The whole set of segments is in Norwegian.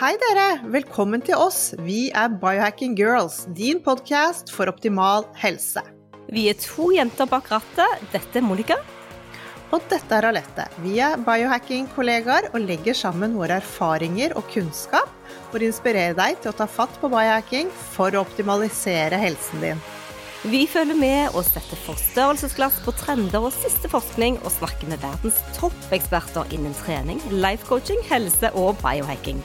Hei dere, velkommen til oss. Vi er Biohacking Girls, din podkast for optimal helse. Vi er to jenter bak rattet. Dette er Monica. Og dette er Alette. Vi er biohacking-kollegaer og legger sammen våre erfaringer og kunnskap for å inspirere deg til å ta fatt på biohacking for å optimalisere helsen din. Vi følger med og setter forstørrelsesglass på trender og siste forskning, og snakker med verdens toppeksperter innen trening, life coaching, helse og biohacking.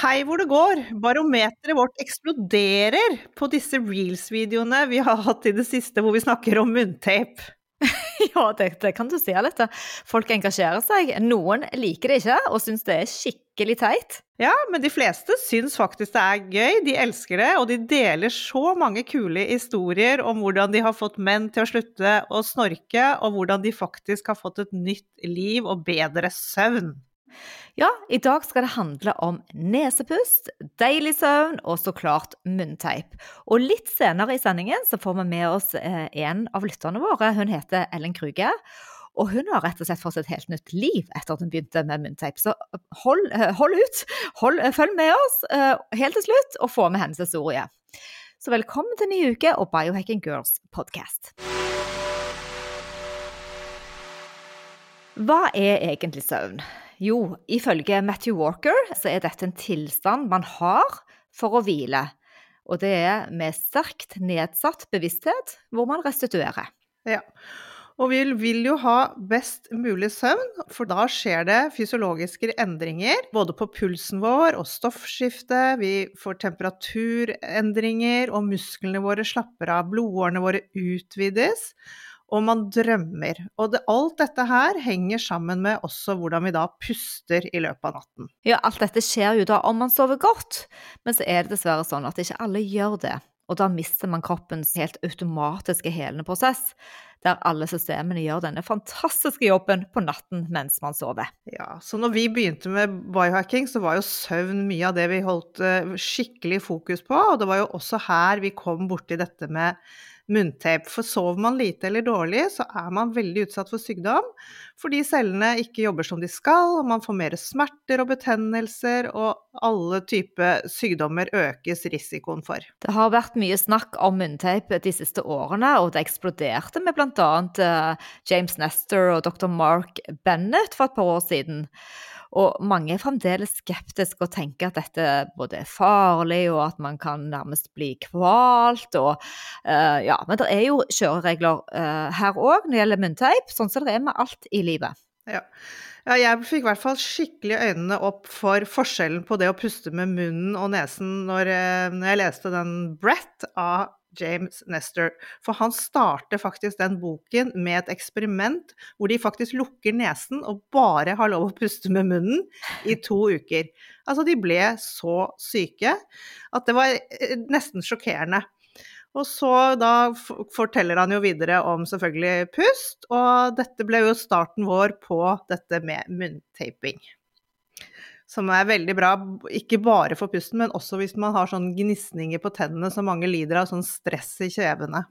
Hei hvor det går! Barometeret vårt eksploderer på disse reels-videoene vi har hatt i det siste hvor vi snakker om munntape. Ja, det, det kan du si, Alette. Folk engasjerer seg. Noen liker det ikke og syns det er skikkelig teit. Ja, men de fleste syns faktisk det er gøy, de elsker det, og de deler så mange kule historier om hvordan de har fått menn til å slutte å snorke, og hvordan de faktisk har fått et nytt liv og bedre søvn. Ja, i dag skal det handle om nesepust, deilig søvn og så klart munnteip. Og litt senere i sendingen så får vi med oss eh, en av lytterne våre. Hun heter Ellen Kruge. Og hun har rett og slett fått et helt nytt liv etter at hun begynte med munnteip. Så hold, eh, hold ut, hold, eh, følg med oss eh, helt til slutt, og få med hennes historie. Så velkommen til ny uke og Biohacking Girls podcast. Hva er egentlig søvn? Jo, ifølge Matthew Walker så er dette en tilstand man har for å hvile. Og det er med sterkt nedsatt bevissthet hvor man restituerer. Ja. Og vi vil jo ha best mulig søvn, for da skjer det fysiologiske endringer både på pulsen vår og stoffskiftet, Vi får temperaturendringer, og musklene våre slapper av. Blodårene våre utvides, og man drømmer. Og det, alt dette her henger sammen med også hvordan vi da puster i løpet av natten. Ja, alt dette skjer jo da om man sover godt, men så er det dessverre sånn at ikke alle gjør det. Og da mister man kroppens helt automatiske helende prosess, der alle systemene gjør denne fantastiske jobben på natten mens man sover. Ja, så når vi begynte med biohacking, så var jo søvn mye av det vi holdt eh, skikkelig fokus på, og det var jo også her vi kom borti dette med munntape. For sover man lite eller dårlig, så er man veldig utsatt for sykdom, fordi cellene ikke jobber som de skal, og man får mer smerter og betennelser, og alle typer sykdommer økes risikoen for. Det har vært mye snakk om munnteip de siste årene, og det eksploderte med bl.a. James Nestor og dr. Mark Bennett for et par år siden. Og mange er fremdeles skeptiske og tenker at dette både er farlig, og at man kan nærmest bli kvalt. Og, uh, ja, men det er jo kjøreregler uh, her òg når det gjelder munnteip, sånn som det er med alt i livet. Ja. ja, jeg fikk i hvert fall skikkelig øynene opp for forskjellen på det å puste med munnen og nesen når, eh, når jeg leste den Brett av James Nestor. For han starter faktisk den boken med et eksperiment hvor de faktisk lukker nesen og bare har lov å puste med munnen i to uker. Altså, de ble så syke at det var eh, nesten sjokkerende. Og så da forteller han jo videre om selvfølgelig pust, og dette ble jo starten vår på dette med munntaping. Som er veldig bra, ikke bare for pusten, men også hvis man har sånn gnisninger på tennene som mange lider av, sånn stress i kjevene.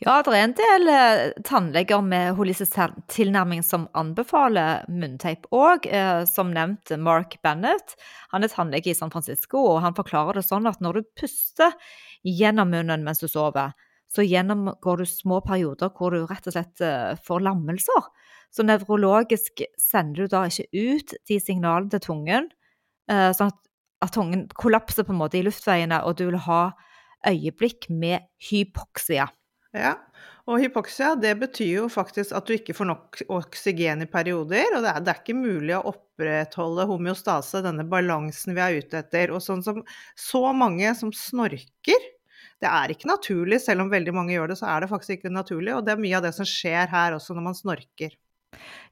Ja, det er en del eh, tannleger med holistisk tilnærming som anbefaler munnteip òg. Eh, som nevnt Mark Bennett. Han er tannlege i San Francisco, og han forklarer det sånn at når du puster gjennom munnen mens du sover, så gjennomgår du små perioder hvor du rett og slett eh, får lammelser. Så nevrologisk sender du da ikke ut de signalene til tungen, eh, sånn at, at tungen kollapser på en måte i luftveiene, og du vil ha øyeblikk med hypoksia. Ja, og hypoksia det betyr jo faktisk at du ikke får nok oksygen i perioder, og det er, det er ikke mulig å opprettholde homeostase, denne balansen vi er ute etter. Og sånn som så mange som snorker, det er ikke naturlig, selv om veldig mange gjør det, så er det faktisk ikke naturlig, og det er mye av det som skjer her også når man snorker.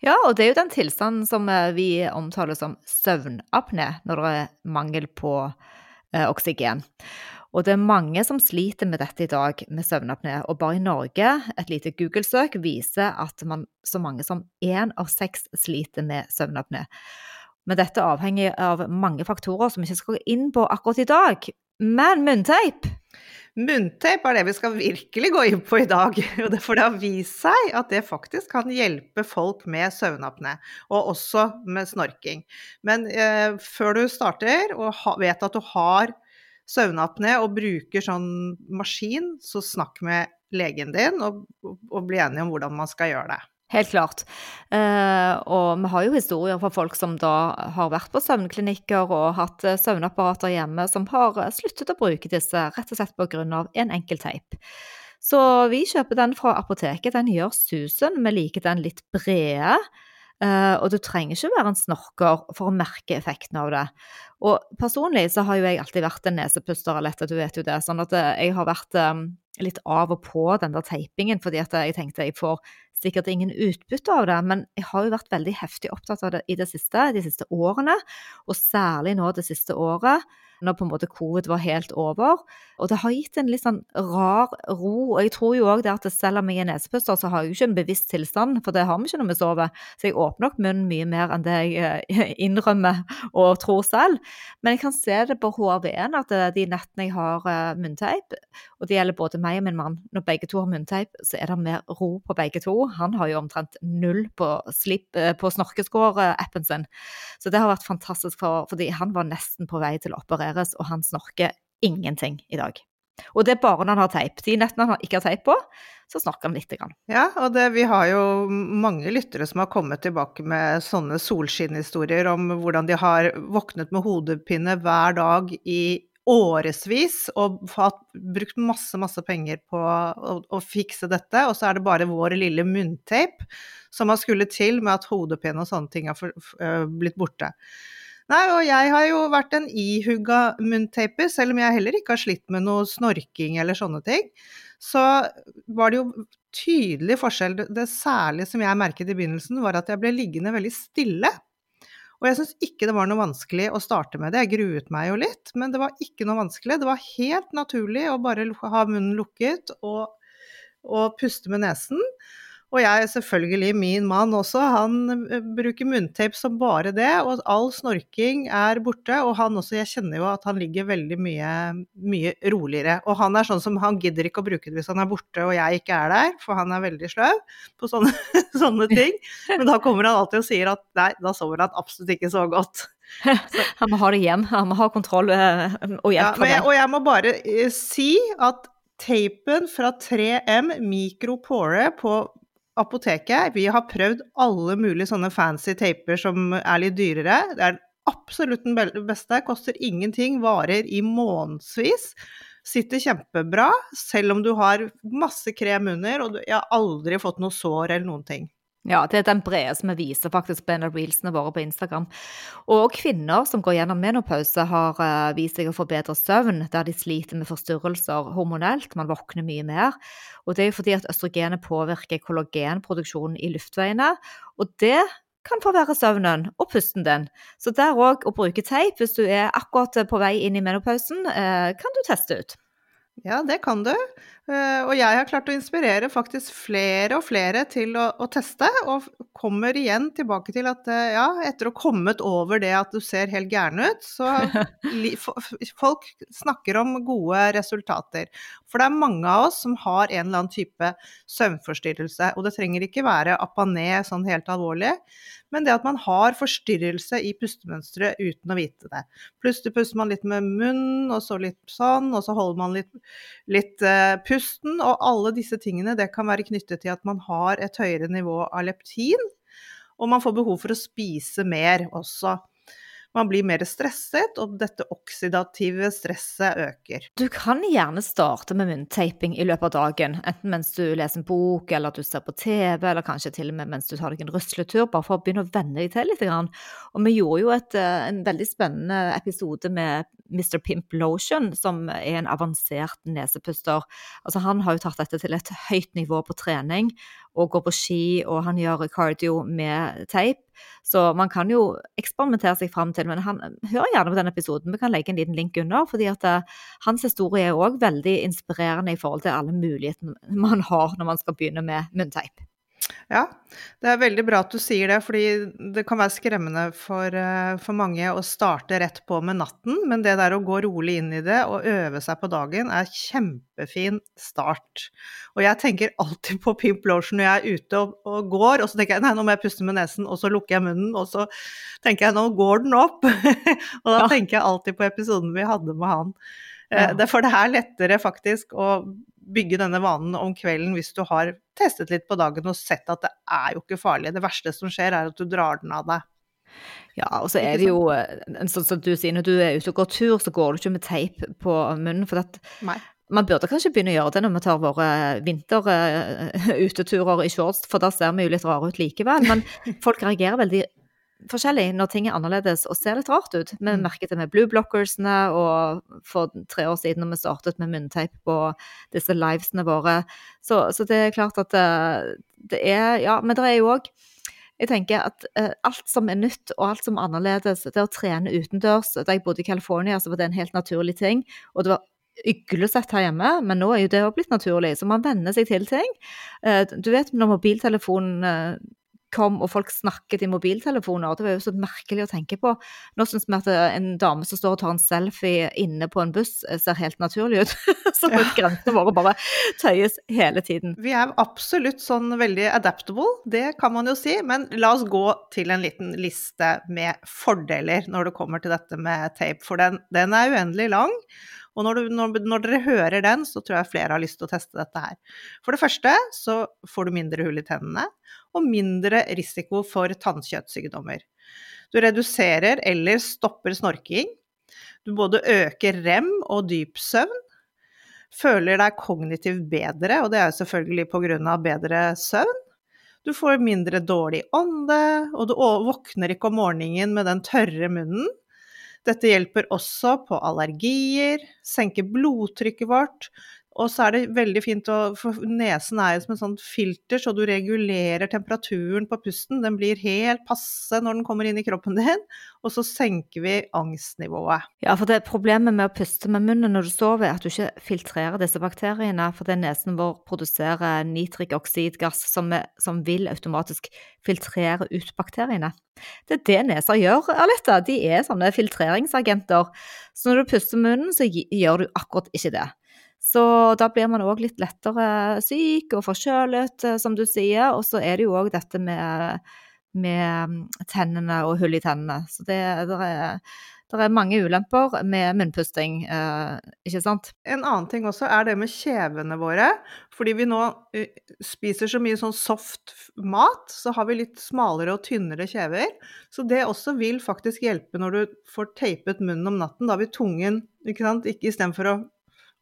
Ja, og det er jo den tilstanden som eh, vi omtaler som søvnapné, når det er mangel på eh, oksygen. Og det er mange som sliter med dette i dag, med søvnapné. Og bare i Norge, et lite Google-søk viser at man, så mange som én av seks sliter med søvnapné. Men dette avhenger av mange faktorer som vi ikke skal gå inn på akkurat i dag. Men munnteip Munnteip er det vi skal virkelig gå inn på i dag. For det har vist seg at det faktisk kan hjelpe folk med søvnapné, og også med snorking. Men eh, før du starter og vet at du har søvnapné og bruker sånn maskin, så snakk med legen din og, og bli enige om hvordan man skal gjøre det. Helt klart. Eh, og vi har jo historier fra folk som da har vært på søvnklinikker og hatt eh, søvnapparater hjemme, som har eh, sluttet å bruke disse rett og slett pga. en enkel teip. Så vi kjøper den fra apoteket. Den gjør susen. Vi liker den litt brede. Uh, og du trenger ikke være en snorker for å merke effekten av det. Og personlig så har jo jeg alltid vært en nesepuster, Alette, du vet jo det. Sånn at jeg har vært um, litt av og på den der teipingen, fordi at jeg tenkte jeg får sikkert ingen utbytte av det, men jeg har jo vært veldig heftig opptatt av det i det siste, de siste årene, og særlig nå det siste året når på en måte covid var helt over. Og det har gitt en litt sånn rar ro. Og jeg tror jo òg det at selv om jeg er nesepuster, så har jeg jo ikke en bevisst tilstand, for det har vi ikke når vi sover. Så jeg åpner nok munnen mye mer enn det jeg eh, innrømmer og tror selv. Men jeg kan se det på HRV-en at eh, de nettene jeg har eh, munnteip, og det gjelder både meg og min mann, når begge to har munnteip, så er det mer ro på begge to. Han har jo omtrent null på, på snorkeskår-appen sin. Så det har vært fantastisk, for, fordi han var nesten på vei til å operere opereres, og han snorker ingenting i dag. Og det er bare når han har teip. De nettene han ikke har teip på, så snakker han lite grann. Ja, og det, vi har jo mange lyttere som har kommet tilbake med sånne solskinnhistorier om hvordan de har våknet med hodepine hver dag i årevis og fått brukt masse, masse penger på å, å, fikse dette, og så er det bare vår lille munnteip som har skulle til med at hodepine og sånne ting har for, for, blitt borte. Nei, og jeg har jo vært en ihugga munntaper, selv om jeg heller ikke har slitt med noe snorking eller sånne ting. Så var det jo tydelig forskjell. Det særlige som jeg merket i begynnelsen, var at jeg ble liggende veldig stille. Og jeg syns ikke det var noe vanskelig å starte med det. Jeg gruet meg jo litt, men det var ikke noe vanskelig. Det var helt naturlig å bare ha munnen lukket og, og puste med nesen. Og jeg, selvfølgelig, min mann også, han eh, bruker munntape som bare det, og all snorking er borte. Og han også, jeg kjenner jo at han ligger veldig mye, mye roligere. Og han er sånn som, han gidder ikke å bruke det hvis han er borte og jeg ikke er der, for han er veldig sløv på sånne, sånne ting. Men da kommer han alltid og sier at nei, da sover han absolutt ikke så godt. Så. Han må ha det igjen, han må ha kontroll eh, og hjelp ja, fra. Og jeg må bare eh, si at Tapen fra 3M Micropore på apoteket. Vi har prøvd alle mulige sånne fancy taper som er litt dyrere. Det er absolutt den beste. Koster ingenting, varer i månedsvis. Sitter kjempebra, selv om du har masse krem under, og jeg har aldri fått noe sår eller noen ting. Ja, det er den brede som vi viser faktisk på en av reelsene våre på Instagram. Og kvinner som går gjennom menopause, har uh, vist seg å få bedre søvn der de sliter med forstyrrelser hormonelt. Man våkner mye mer. Og det er jo fordi at østrogenet påvirker kollagenproduksjonen i luftveiene. Og det kan forverre søvnen og pusten din. Så der òg å bruke teip hvis du er akkurat på vei inn i menopausen, uh, kan du teste ut. Ja, det kan du. Eh, og jeg har klart å inspirere faktisk flere og flere til å, å, teste, og kommer igjen tilbake til at eh, ja, etter å ha kommet over det at du ser helt gæren ut, så folk snakker om gode resultater. For det er mange av oss som har en eller annen type søvnforstyrrelse, og det trenger ikke være apané sånn helt alvorlig, men det at man har forstyrrelse i pustemønsteret uten å vite det. Plutselig puster man litt med munnen, og så litt sånn, og så holder man litt, litt uh, pust pusten og alle disse tingene, det kan være knyttet til at man har et høyere nivå av leptin, og man får behov for å spise mer også. Man blir mer stresset, og dette oksidative stresset øker. Du kan gjerne starte med munntaping i løpet av dagen, enten mens du leser en bok, eller du ser på TV, eller kanskje til og med mens du tar deg en rusletur, bare for å begynne å venne deg til litt. Og vi gjorde jo et, eh, en veldig spennende episode med Mr. Pimp Lotion, som er en avansert nesepuster. Altså, han har jo tatt dette til et høyt nivå på trening, og går på ski, og han gjør cardio med teip. Så man kan jo eksperimentere seg fram til, men han, hør gjerne på den episoden. Vi kan legge en liten link under, fordi at uh, hans historie er òg veldig inspirerende i forhold til alle mulighetene man har når man skal begynne med munnteip. Ja, det er veldig bra at du sier det, fordi det kan være skremmende for, eh, for, mange å starte rett på med natten, men det der å gå rolig inn i det og øve seg på dagen er kjempefin start. Og jeg tenker alltid på Pimp Lotion når jeg er ute og, og, går, og så tenker jeg nei, nå må jeg puste med nesen, og så lukker jeg munnen, og så tenker jeg nå går den opp. og da ja. tenker jeg alltid på episoden vi hadde med han. Eh, ja. For det er lettere faktisk å bygge denne vanen om kvelden hvis du har testet litt på dagen og sett at det er jo ikke farlig. Det verste som skjer, er at du drar den av deg. Ja, og så er det jo eh, sånn som du sier, når du er ute og går tur, så går du ikke med teip på munnen. For at Nei. man burde kanskje begynne å gjøre det når vi tar våre vinteruteturer i shorts, for da ser vi jo litt rare ut likevel. Men folk reagerer veldig forskjellig når ting er annerledes og ser litt rart ut. Vi mm. merket det med blue blockersene, og for tre år siden når vi startet med munnteip på disse livesene våre. Så, så det er klart at det, eh, det er Ja, men det er jo òg jeg tenker at uh, alt som er nytt og alt som er annerledes, det å trene utendørs Da jeg bodde i California, så var det en helt naturlig ting. Og det var uglesett her hjemme, men nå er jo det òg blitt naturlig. Så man venner seg til ting. Uh, du vet når mobiltelefonen uh, kom og folk snakket i mobiltelefoner. Det var jo så merkelig å tenke på. Nå syns vi at en dame som står og tar en selfie inne på en buss, eh, ser helt naturlig ut. så ja. grensene våre bare tøyes hele tiden. Vi er absolutt sånn veldig adaptable, det kan man jo si. Men la oss gå til en liten liste med fordeler når det kommer til dette med tape, for den, den er uendelig lang. Og når, du, når, når, dere hører den, så tror jeg flere har lyst til å teste dette her. For det første så får du mindre hull i tennene, og mindre risiko for tannkjøttsykdommer. Du reduserer eller stopper snorking. Du både øker rem og dyp søvn. Føler deg kognitivt bedre, og det er selvfølgelig pga. bedre søvn. Du får mindre dårlig ånde, og du våkner ikke om morgenen med den tørre munnen. Dette hjelper også på allergier, senker blodtrykket vårt, og så er det veldig fint å For nesen er jo som et sånt filter, så du regulerer temperaturen på pusten. Den blir helt passe når den kommer inn i kroppen din, og så senker vi angstnivået. Ja, for det problemet med å puste med munnen når du sover, er at du ikke filtrerer disse bakteriene. For det nesen vår produserer nitrikoksidgass som, som vil automatisk filtrere ut bakteriene. Det er det neser gjør, Aletta. De er sånne filtreringsagenter. Så når du puster munnen, så gjør du akkurat ikke det. Så da blir man òg litt lettere syk og forkjølet, eh, som du sier. Og så er det jo òg dette med, med, mm, tennene og hull i tennene. Så det, det er det er mange ulemper med munnpusting, eh, ikke sant? En annen ting også er det med kjevene våre. Fordi vi nå uh, spiser så mye sånn soft mat, så har vi litt smalere og tynnere kjever. Så det også vil faktisk hjelpe når du får teipet munnen om natten. Da vil tungen, ikke sant, ikke istedenfor å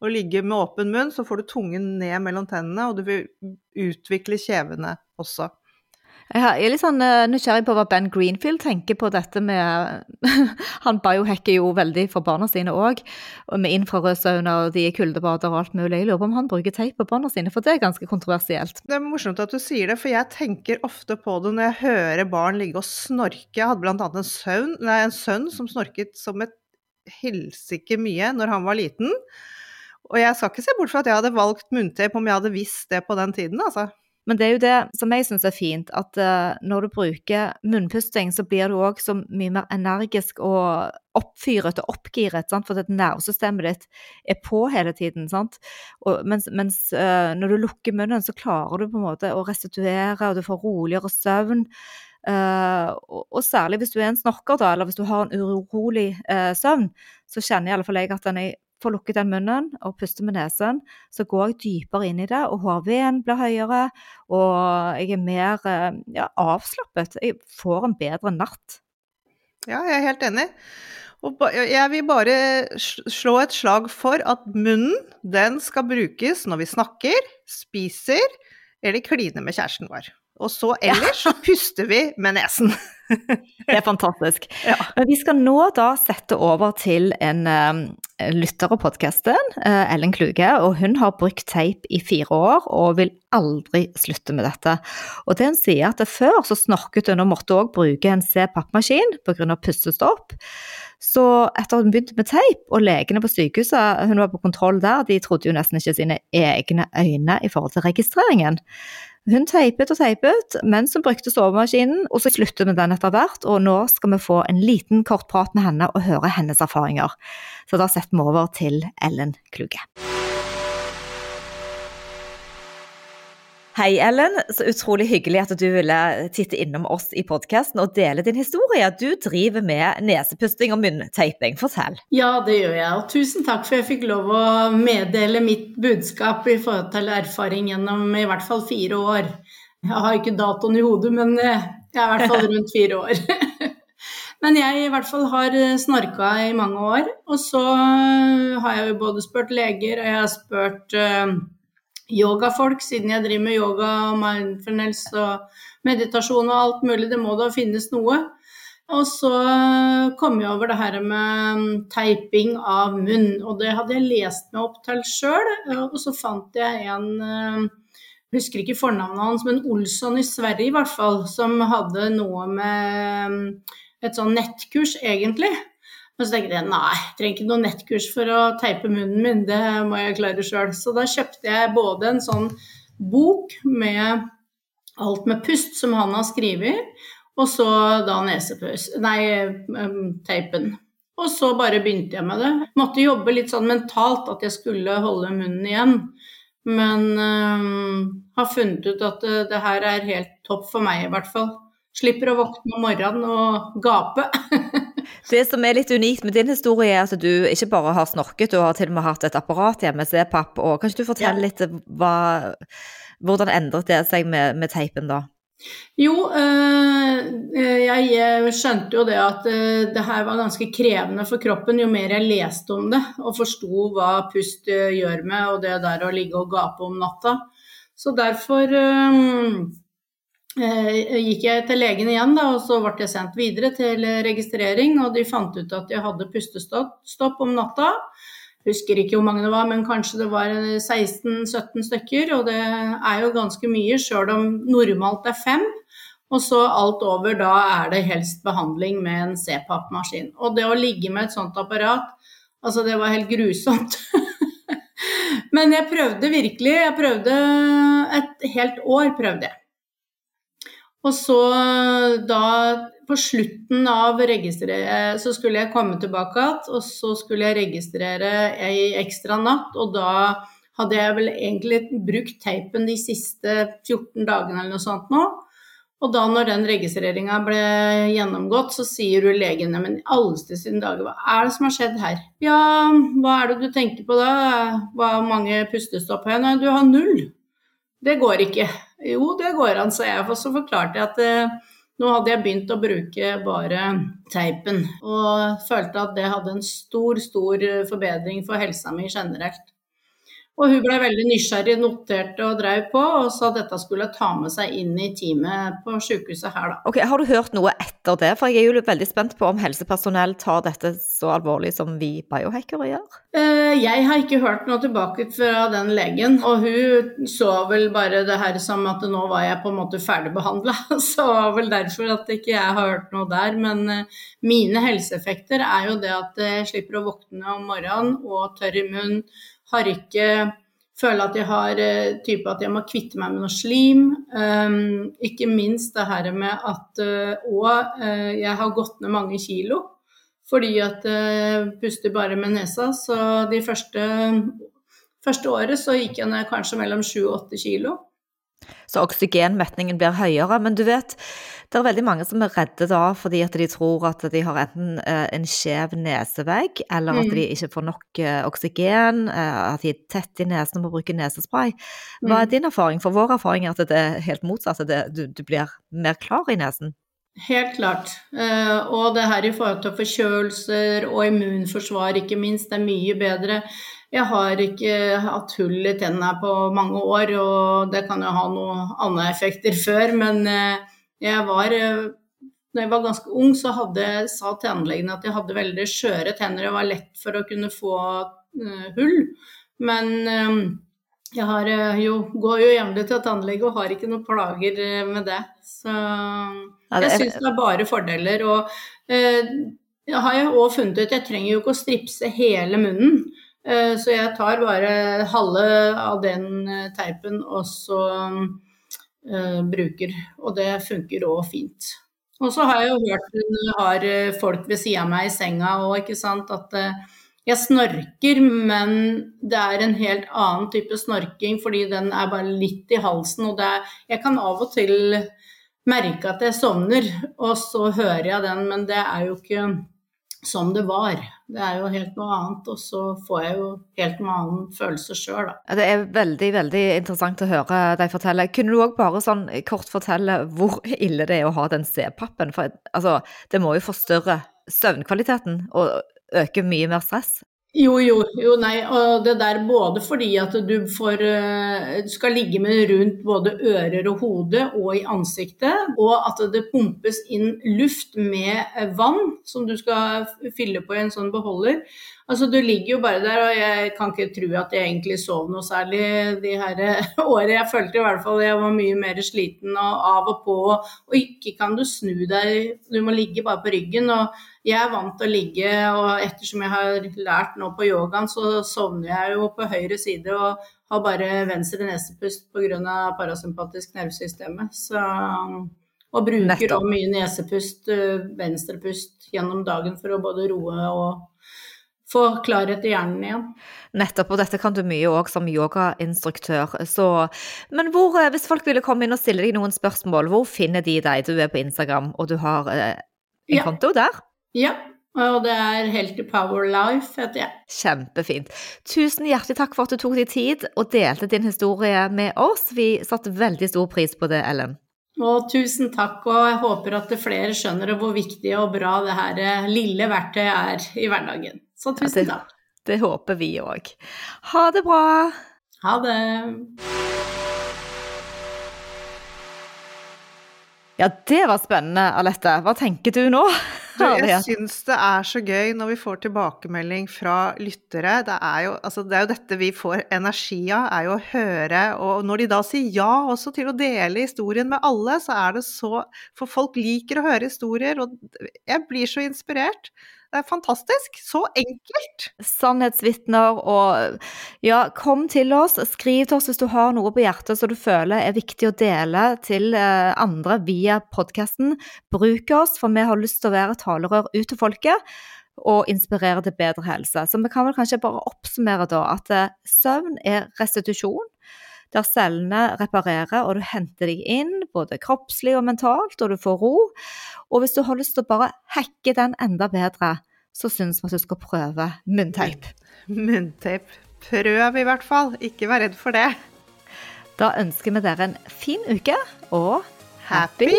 å ligge med åpen munn, så får du tungen ned mellom tennene, og du vil utvikle kjevene også. Jeg er litt sånn uh, nysgjerrig på hva Ben Greenfield tenker på dette med Han biohacker jo veldig for barna sine òg, med infrarødsauna og de kuldebader og alt mulig. Jeg lurer på om han bruker teip på barna sine, for det er ganske kontroversielt. Det er morsomt at du sier det, for jeg tenker ofte på det når jeg hører barn ligge og snorke. Jeg hadde blant annet en, søvn, nei, en sønn som snorket som et helsike mye når han var liten. Og jeg skal ikke se bort fra at jeg hadde valgt munntape om jeg hadde visst det på den tiden, altså. Men det er jo det som jeg syns er fint, at uh, når du bruker munnpusting, så blir du òg så mye mer energisk og oppfyret og oppgiret, sant? for at nervesystemet ditt er på hele tiden. Og mens, mens uh, når du lukker munnen, så klarer du på en måte å restituere, og du får roligere søvn. Uh, og, og, særlig hvis du er en snorker, da, eller hvis du har en urolig søvn, så kjenner i alle fall jeg at den er får lukket den munnen og puster med nesen, så går jeg dypere inn i det, og HRV-en blir høyere, og jeg er mer eh, ja, avslappet. Jeg får en bedre natt. Ja, jeg er helt enig. Og jeg vil bare slå et slag for at munnen, den skal brukes når vi snakker, spiser eller kliner med kjæresten vår. Og så ellers så puster vi med nesen. Det er fantastisk. Ja. Men vi skal nå da sette over til en um, lytter av podkasten, uh, Ellen Kluge. Og hun har brukt teip i fire år og vil aldri slutte med dette. Og det hun sier at før så snorket hun og måtte òg bruke en C-pappmaskin pga. pustestopp. Så etter at hun begynte med teip, og legene på sykehuset, hun var på kontroll der, de trodde jo nesten ikke sine egne øyne i forhold til registreringen. Hun teipet og teipet mens hun brukte sovemaskinen, og så sluttet vi den etter hvert. Og nå skal vi få en liten kort prat med henne og høre hennes erfaringer. Så da setter vi over til Ellen Kluge. Hei, Ellen. Så utrolig hyggelig at du ville titte innom oss i podkasten og dele din historie. Du driver med nesepusting og munnteiping. Fortell. Ja, det gjør jeg. Og tusen takk for jeg fikk lov å meddele mitt budskap i forhold til erfaring gjennom i hvert fall fire år. Jeg har ikke datoen i hodet, men eh, jeg er i hvert fall rundt fire år. Men jeg i hvert fall har snorka i mange år. Og så har jeg jo både spurt leger, og jeg har spurt eh, yogafolk, siden jeg driver med yoga og mindfulness og meditasjon og alt mulig. Det må da finnes noe. Og så kom jeg over det her med mm, teiping av munn, og det hadde jeg lest meg opp til sjøl. Og så fant jeg en eh, jeg husker ikke fornavnet hans, men Olsson i Sverige i hvert fall, som hadde noe med mm, et sånn nettkurs, egentlig. Og så tenkte jeg nei, jeg trenger ikke noe nettkurs for å teipe munnen min, det må jeg klare sjøl. Så da kjøpte jeg både en sånn bok med alt med pust som han har skrevet, og så da nesepus, nei, teipen. Og så bare begynte jeg med det. Måtte jobbe litt sånn mentalt at jeg skulle holde munnen igjen. Men øh, har funnet ut at det, det her er helt topp for meg, i hvert fall. Slipper å våkne om morgenen og gape. Det som er litt unikt med din historie, er at du ikke bare har snorket, du har til og med hatt et apparat hjemme, CPAP. Og kan ikke du fortelle Ja. litt hva, hvordan endret det seg med, med teipen da? Jo, eh, jeg eh, skjønte jo det at eh, det her var ganske krevende for kroppen jo mer jeg leste om det og forsto hva pust gjør med og det der å ligge og gape om natta. Så derfor gikk jeg til legen igjen, da, og så ble jeg sendt videre til registrering. Og de fant ut at jeg hadde pustestopp om natta. Husker ikke hvor mange det var, men kanskje det var 16-17 stykker. Og det er jo ganske mye, sjøl om normalt er fem. Og så alt over, da er det helst behandling med en CPAP-maskin. Og det å ligge med et sånt apparat, altså det var helt grusomt. Men jeg prøvde virkelig. Jeg prøvde et helt år, prøvde jeg. Og så da på slutten av registreringen så skulle jeg komme tilbake igjen, og så skulle jeg registrere ei ekstra natt, og da hadde jeg vel egentlig brukt teipen de siste 14 dagene eller noe sånt nå. Og da når den registreringa ble gjennomgått, så sier du legen men i alleste sine dager, hva er det som har skjedd her? Ja, hva er det du tenker på da? Hvor mange pustestopp har jeg? Nei, du har null. Det går ikke. Jo, det går an, sa jeg. Og så forklarte jeg at eh, nå hadde jeg begynt å bruke bare teipen, og følte at det hadde en stor, stor forbedring for helsa mi generelt. Og hun ble veldig nysgjerrig, noterte og drev på, og sa dette skulle ta med seg inn i teamet på sykehuset her, da. Ok, Har du hørt noe etter det? For jeg er jo veldig spent på om helsepersonell tar dette så alvorlig som vi biohackere gjør. Eh, Jeg har ikke hørt noe tilbake fra den legen, og hun så vel bare det her som at nå var jeg på en måte ferdigbehandla. Så var vel derfor at ikke jeg har hørt noe der. Men eh, mine helseeffekter er jo det at jeg slipper å våkne om morgenen og tørr i munnen, har ikke Føler at jeg har eh, type at jeg må kvitte meg med noe slim. Um, ikke minst det her med at uh, Og uh, jeg har gått ned mange kilo. Fordi at jeg puster bare med nesa. Så de første, første året så gikk jeg ned kanskje mellom 7 og 8 kilo. Så oksygenmetningen blir høyere. Men du vet, Det er veldig mange som er redde da fordi at de tror at de har enten eh, en skjev nesevegg, eller at Mm. de ikke får nok eh, oksygen, eh, at de er tett i nesen og må bruke nesespray. Hva er Mm. din erfaring? For vår erfaring er at det er helt motsatt, at du, du blir mer klar i nesen. Helt klart. Og det her i forhold til forkjølelser og immunforsvar, ikke minst, det er mye bedre. Jeg har ikke hatt hull i tennene på mange år, og det kan jo ha noen andre effekter før, men jeg var eh, når jeg var ganske ung, så hadde, sa tannlegen at jeg hadde veldig skjøre tenner og var lett for å kunne få uh, hull. Men eh, jeg har, jo, går jo jevnlig til tannlege og har ikke noen plager med det. Så jeg syns det er bare fordeler. Og uh, jeg har jeg òg funnet ut jeg trenger jo ikke å stripse hele munnen. Uh, så jeg tar bare halve av den teipen og så eh, bruker. Og det funker òg fint. Og så har jeg jo hørt hun har eh, folk ved sida av meg i senga òg, ikke sant, at eh, jeg snorker, men det er en helt annen type snorking fordi den er bare litt i halsen. Og er, jeg kan av og til merke at jeg sovner, og så hører jeg den, men det er jo ikke som det var. Det er jo helt noe annet, og så får jeg jo helt noe annen følelse sjøl, da. Det er veldig veldig interessant å høre deg fortelle. Kunne du òg bare sånn kort fortelle hvor ille det er å ha den C-pappen? For altså, det må jo forstyrre søvnkvaliteten og øke mye mer stress. Jo, jo, jo, nei, og det der både fordi at du får eh, Du skal ligge med rundt både ører og hode og i ansiktet, og at det pumpes inn luft med eh, vann som du skal fylle på i en sånn beholder. Altså, du ligger jo bare der, og jeg kan ikke tro at jeg egentlig sov noe særlig de her året. årene. Jeg følte i hvert fall jeg var mye mer sliten og av og på, og ikke kan du snu deg, du må ligge bare på ryggen. og jeg er vant til å ligge, og ettersom jeg har lært nå på yogaen, så sovner jeg jo på høyre side og har bare venstre nesepust pga. parasympatisk nervesystemet. Så, og bruker Nettopp. mye nesepust, øh, venstrepust, gjennom dagen for å både roe og få klarhet i hjernen igjen. Nettopp, og dette kan du mye òg som yogainstruktør. Så, men hvor, eh, hvis folk ville komme inn og stille deg noen spørsmål, hvor finner de deg? Du er på Instagram, og du har eh, en Ja. konto der? Ja, og det er Healthy Power Life, heter jeg. Kjempefint. Tusen hjertelig takk for at du tok deg tid og delte din historie med oss. Vi satte veldig stor pris på det, Ellen. Og tusen takk, og jeg håper at flere skjønner hvor viktig og bra det her eh, lille verktøyet er i hverdagen. Så Ja, tusen det- takk. Det håper vi òg. Ha det bra. Ha det. Ja, det var spennende, Alette. Hva tenker du nå? Du, jeg syns det er så gøy når vi får tilbakemelding fra lyttere. Det er jo, altså, det er jo dette vi får energi av, er jo å høre. Og når de da sier ja også til å dele historien med alle, så er det så For folk liker å høre historier, og jeg blir så inspirert. Det er fantastisk. Så enkelt. Sannhetsvitner og ja, kom til oss. Skriv til oss hvis du har noe på hjertet som du føler er viktig å dele til eh, andre via podkasten. Bruk oss, for vi har lyst til å være talerør ut til folket. Og inspirere til bedre helse. Så vi kan vel kanskje bare oppsummere da at eh, søvn er restitusjon. Der cellene reparerer, og du henter deg inn, både kroppslig og mentalt, og du får ro. Og hvis du har lyst til å bare hacke den enda bedre, så syns vi at du skal prøve munnteip. Munnteip. Prøv i hvert fall. Ikke vær redd for det. Da ønsker vi dere en fin uke, og Happy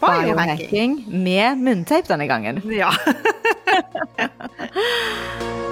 biohacking med munnteip denne gangen. Ja.